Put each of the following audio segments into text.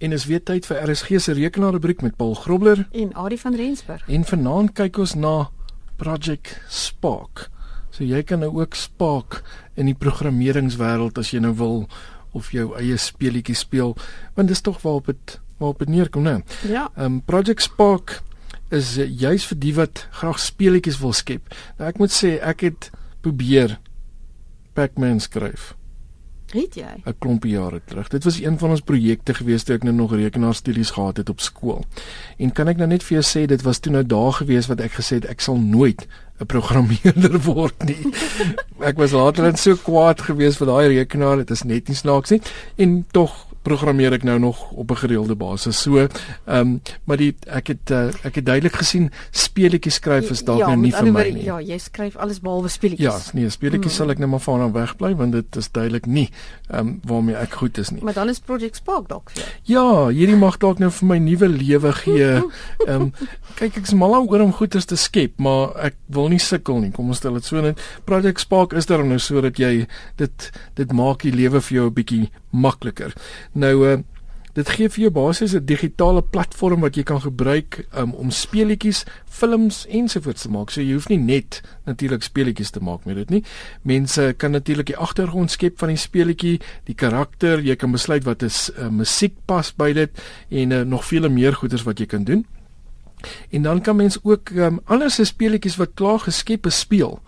En is weer tyd vir RSG se rekenaarrubriek met Paul Grobler en Adie van Rensburg. En vanaand kyk ons na Project Spark. So jy kan nou ook Spark in die programmeringswêreld as jy nou wil of jou eie speletjie speel, want dis tog waarop dit waarop dit neerkom, né? Ja. Ehm um, Project Spark is uh, juis vir die wat graag speletjies wil skep. Nou ek moet sê ek het probeer Pac-Man skryf. Het jy? 'n klompie jare terug. Dit was een van ons projekte gewees toe ek nou nog rekenaarstudies gehad het op skool. En kan ek nou net vir jou sê dit was toe nou daar gewees wat ek gesê het ek sal nooit 'n programmeerder word nie. ek was later net so kwaad gewees vir daai rekenaar, dit is net nie snaaks nie. En tog programmeer ek nou nog op 'n gereelde basis. So, ehm um, maar die ek het uh, ek het duidelik gesien speletjies skryf is dalk ja, nou nie vir my nie. Ja, jy skryf alles behalwe speletjies. Ja, nee, speletjies hmm. sal ek net maar van wegbly want dit is duidelik nie ehm um, waarmee ek goed is nie. Maar dan is Project Spark dalk vir jou. Ja, hierdie mag dalk nou vir my nuwe lewe gee. Ehm um, kyk ek's mal oor om goeders te skep, maar ek wil nie sukkel nie. Kom ons stel dit so net. Project Spark is daar nou sodat jy dit dit maak die lewe vir jou 'n bietjie makliker. Nou uh dit gee vir jou basies 'n digitale platform wat jy kan gebruik um, om speletjies, films ensovoorts te maak. So jy hoef nie net natuurlik speletjies te maak met dit nie. Mense kan natuurlik die agtergrond skep van die speletjie, die karakter, jy kan besluit wat is uh, musiek pas by dit en uh, nog vele meer goeders wat jy kan doen. En dan kan mens ook um, ander se speletjies wat klaar geskep is speel.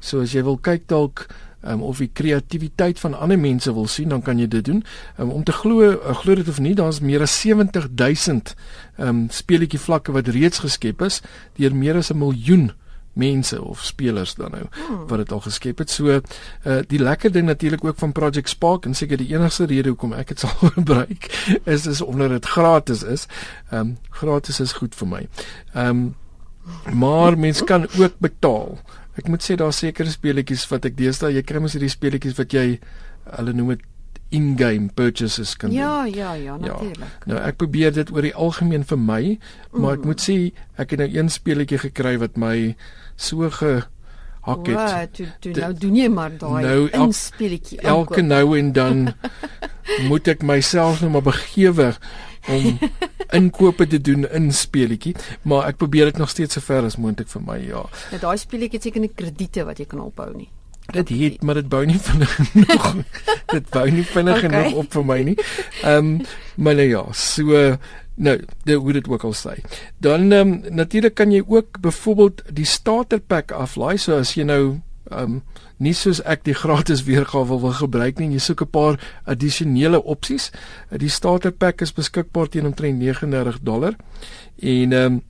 So as jy wil kyk dalk um, of die kreatiwiteit van ander mense wil sien, dan kan jy dit doen. Um, om te glo, uh, glo dit of nie, daar's meer as 70000 ehm um, speletjie vlakke wat reeds geskep is deur meer as 'n miljoen mense of spelers dan nou hmm. wat dit al geskep het. So uh die lekker ding natuurlik ook van Project Spark en seker die enigste rede hoekom ek dit sal gebruik is is omdat dit gratis is. Ehm um, gratis is goed vir my. Ehm um, maar mens kan ook betaal. Ek moet sê daar seker speletjies wat ek deesdae jy kry mos hierdie speletjies wat jy hulle noem dit in-game purchases kan ja, doen. Ja, ja, ja, natuurlik. Ja. Nou ek probeer dit oor die algemeen vir my, maar mm. ek moet sê ek het nou een speletjie gekry wat my so ge hak het. Ja, toe toe nou doen jy maar daai nou, speletjie. Elke nou en dan moet ek myself nou maar begewe om inkope te doen in speletjie, maar ek probeer dit nog steeds so ver as moontlik vir my, ja. Nou daai speletjie het seker nie krediete wat jy kan ophou nie. Dit het, maar dit bou nie vinnig genoeg. dit bou nie vinnig okay. genoeg op vir my nie. Ehm um, maar nou ja, so nou, dit hoe dit ook al sê. Dan ehm um, natuurlik kan jy ook byvoorbeeld die starter pack aflaai, so as jy nou um, nie soos ek die gratis weergawe wil gebruik nie. Jy soek 'n paar addisionele opsies. Die starter pack is beskikbaar teen omtrent 39 dollar. En ehm um,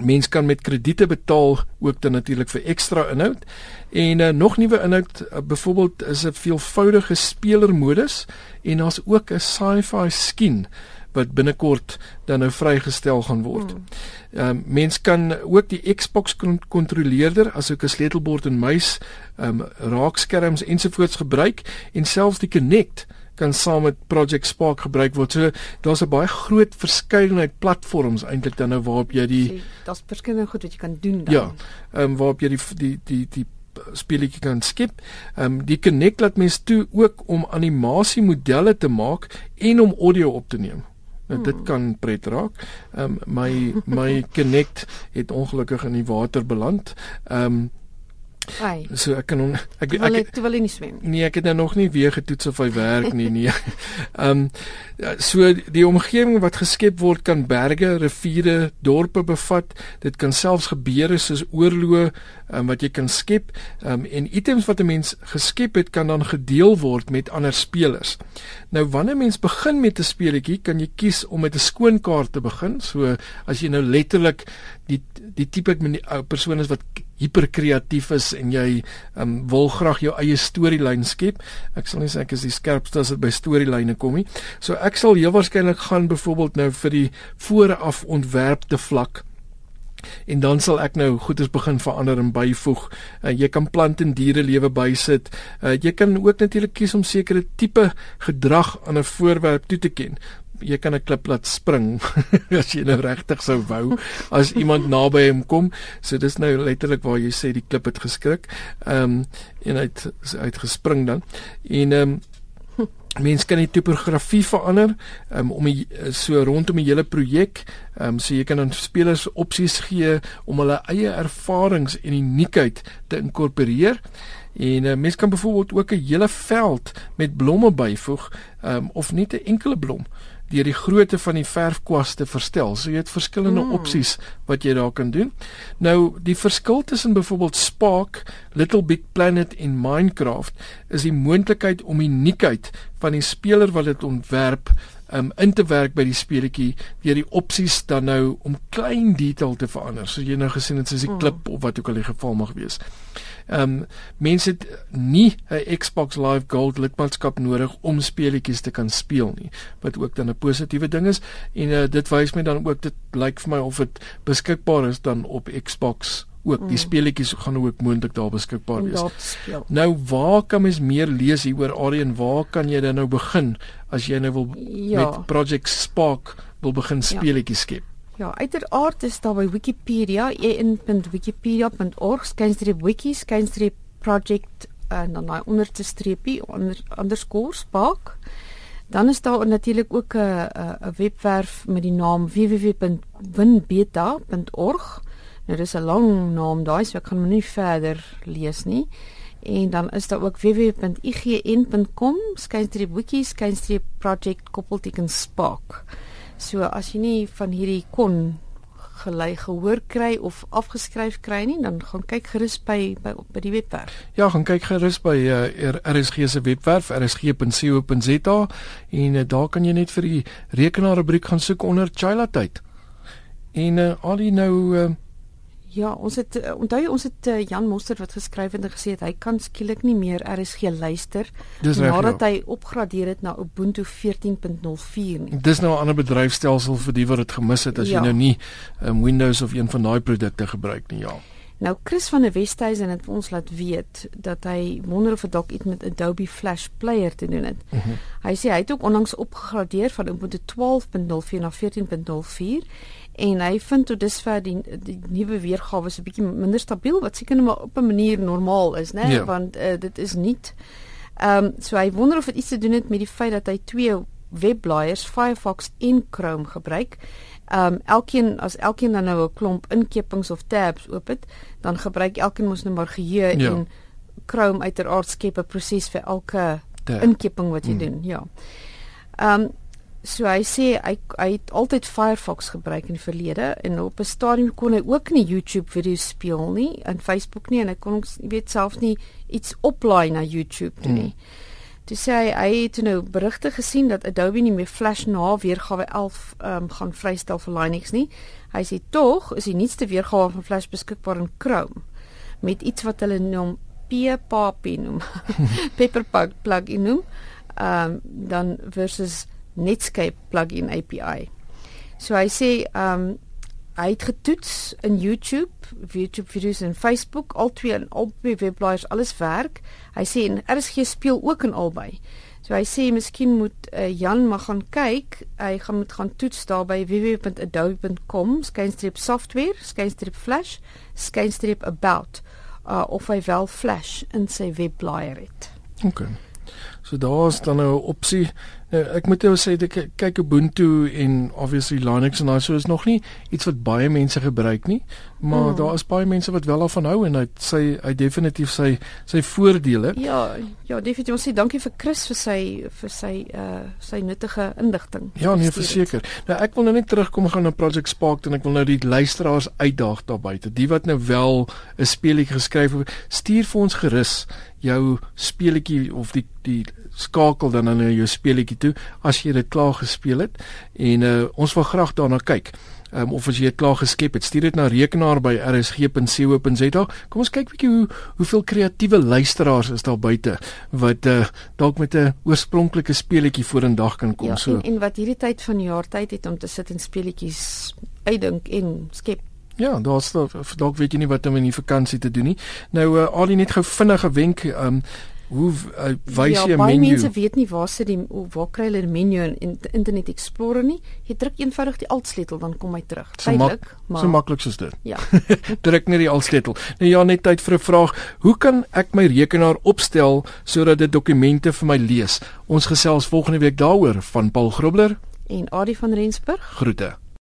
mens kan met krediete betaal ook dan natuurlik vir ekstra inhoud. En uh, nog nuwe inhoud, uh, byvoorbeeld is 'n veelvoudige spelermodus en daar's ook 'n sci-fi skin wat binnekort dan nou vrygestel gaan word. Hmm. Ehm um, mens kan ook die Xbox kontroleerder asook 'n sleutelbord en muis, ehm um, raakskerms ensovoorts gebruik en selfs die Kinect kan saam met Project Spark gebruik word. So daar's 'n baie groot verskeidenheid platforms eintlik dan nou waarop jy die daar's verskillende goed wat jy kan doen dan. Ja. Ehm um, waarop jy die die die die speletjie kan skep. Ehm um, die Kinect laat mens toe ook om animasiemodelle te maak en om audio op te neem. Nou dit kan pret raak. Ehm um, my my Connect het ongelukkig in die water beland. Ehm um, Ai. So ek kan on, ek ek, ek wil nie swem. Nee, ek het nou nog nie weer getoets of hy werk nie, nee. Ehm um, so die omgewing wat geskep word kan berge, riviere, dorpe bevat. Dit kan selfs gebeure soos oorloë um, wat jy kan skep. Ehm um, en items wat 'n mens geskep het kan dan gedeel word met ander spelers. Nou wanneer mens begin met 'n speletjie, kan jy kies om met 'n skoon kaart te begin. So as jy nou letterlik die die tipe persoon is wat hiperkreatief is en jy um, wil graag jou eie storielyn skep. Ek sal nie sê ek is die skerpste as dit by storielyne kom nie. So ek sal heel waarskynlik gaan byvoorbeeld nou vir die vooraf ontwerpte vlak en dan sal ek nou goeders begin verander en byvoeg. Uh, jy kan plant en diere lewe bysit. Uh, jy kan ook natuurlik kies om sekere tipe gedrag aan 'n voorwerp toe te ken jy kan 'n klip laat spring as jy nou regtig sou wou as iemand naby hom kom. So dis nou letterlik waar jy sê die klip het geskrik. Ehm um, en hy het uit gespring dan. En ehm um, Mens kan die topografie verander um, om die, so rondom die hele projek. Um, so jy kan aan spelers opsies gee om hulle eie ervarings en uniekheid te inkorporeer. En uh, mens kan byvoorbeeld ook 'n hele veld met blomme byvoeg, um, of net 'n enkele blom deur die grootte van die verfkwas te verstel. So jy het verskillende mm. opsies wat jy daar kan doen. Nou die verskil tussen byvoorbeeld Spark, Little Big Planet en Minecraft is die moontlikheid om uniekheid van die speler wat dit ontwerp um, in te werk by die speletjie deur die opsies dan nou om klein detail te verander. So jy nou gesien het soos die klip of wat ook al die geval mag wees. Ehm um, mense het nie 'n Xbox Live Gold lidmaatskap nodig om speletjies te kan speel nie, wat ook dan 'n positiewe ding is en uh, dit wys my dan ook dit lyk vir my of dit beskikbaar is dan op Xbox ook mm. die speletjies gaan ook moontlik daar beskikbaar wees. Nou waar kan mens meer lees hieroor Aryan? Waar kan jy dan nou begin as jy nou wil ja. met Project Spark wil begin ja. speletjies skep? Ja, uiteraard is daar by Wikipedia en.wikipedia.org skynstreep wiki skynstreep project en dan daai onderste streepie onder underscore spark. Dan is daar natuurlik ook 'n 'n webwerf met die naam www.winbeta.org. Nou dis 'n lang naam daai, so ek gaan hom nie verder lees nie. En dan is daar ook www.ign.com skynstreep wiki skynstreep project koppelteken spark. So as jy nie van hierdie kon gelei gehoor kry of afgeskryf kry nie, dan gaan kyk gerus by by by die webwerf. Ja, gaan kyk gerus by uh, RSG se webwerf rsg.co.za en uh, daar kan jy net vir die rekenaarrubriek gaan soek onder childhood. En uh, al die nou uh, Ja, ons het uh, onthou ons het uh, Jan Moster wat geskryf het en gesê het hy kan skielik nie meer RSG luister nadat hy opgradeer het na Ubuntu 14.04 nie. Dis nou 'n ander bedryfstelsel vir die wat dit gemis het as ja. jy nou nie um, Windows of een van daai produkte gebruik nie, ja. Nou Chris van der Westhuizen het ons laat weet dat hy wonder of dit dalk iets met Adobe Flash Player te doen het. Mhm. -huh. Hy sê hy het ook onlangs opgegradeer van Ubuntu 12.04 na 14.04 en hy vind tot dusver die die nuwe weergawe is 'n bietjie minder stabiel wat seker maar op 'n manier normaal is, né? Ja. Want uh, dit is nie ehm um, so hy wonder of dit iets te doen het met die feit dat hy twee webblaaiers Firefox en Chrome gebruik. Ehm um, elkeen as elkeen dan nou 'n klomp inkepings of tabs oop het, dan gebruik elkeen mos nou maar geheue ja. en Chrome uiteraard skep 'n proses vir elke Tab. inkeping wat jy mm. doen, ja. Ehm um, So hy sê hy hy het altyd Firefox gebruik in die verlede en op 'n stadium kon hy ook nie YouTube video's speel nie en Facebook nie en hy kon ons weet self nie iets oplaai na YouTube toe nie. Hmm. Toe sê hy hy het nou berigte gesien dat Adobe nie meer Flash na weergawe 11 ehm um, gaan vrystel vir Linux nie. Hy sê tog is die nuutste weergawe van Flash beskikbaar in Chrome met iets wat hulle noem PPP noem. Pepperpug plugin noem. Ehm um, dan versus Netscape plugin API. So hy sê um, hy het getoets in YouTube, YouTube video's en Facebook, al twee en albei webblaaiers alles werk. Hy sê en RSG speel ook in albei. So hy sê miskien moet uh, Jan maar gaan kyk. Hy gaan moet gaan toets daar by www.adobe.com skynstreep software, skynstreep flash, skynstreep about uh, of hy wel flash in sy webblaaier het. OK. So daar's dan nou 'n opsie Nou, ek moet jou sê ek kyk Ubuntu en obviously Linux en daai so is nog nie iets wat baie mense gebruik nie, maar mm. daar is baie mense wat wel daarvan hou en hy sê hy definitief sy sy voordele. Ja, ja, definitief ons sê dankie vir Chris vir sy vir sy uh sy nuttige inligting. Ja, nee, verseker. Nou ek wil nou net terugkom gaan na Project Spark en ek wil nou die luisteraars uitdaag daar buite. Die wat nou wel 'n speletjie geskryf het, stuur vir ons gerus jou speletjie of die die skakel dan na jou speletjie toe as jy dit klaar gespeel het en uh, ons wil graag daarna kyk. Um, of as jy dit klaar geskep het, stuur dit na rekenaar by rsg.co.za. Kom ons kyk bietjie hoe hoeveel kreatiewe luisteraars is daar buite wat uh, dalk met 'n oorspronklike speletjie vorendag kan kom ja, so. En, en wat hierdie tyd van die jaar tyd het om te sit en speletjies uitdink en skep. Ja, daar's dalk weet jy nie wat om in die vakansie te doen nie. Nou uh, al die net gou vinnige wenk, ehm um, Hoe uh, wys ja, jy 'n baie menu? mense weet nie waar sit die waar kry hulle die menu in, in Internet Explorer nie. Jy druk eenvoudig die alt-sleutel dan kom hy terug. So Tydelik, maar So maklik soos dit. ja. Druk net die altsleutel. Nou ja, net tyd vir 'n vraag. Hoe kan ek my rekenaar opstel sodat dit dokumente vir my lees? Ons gesels volgende week daaroor van Paul Grobler. En Adie van Rensburg Groete.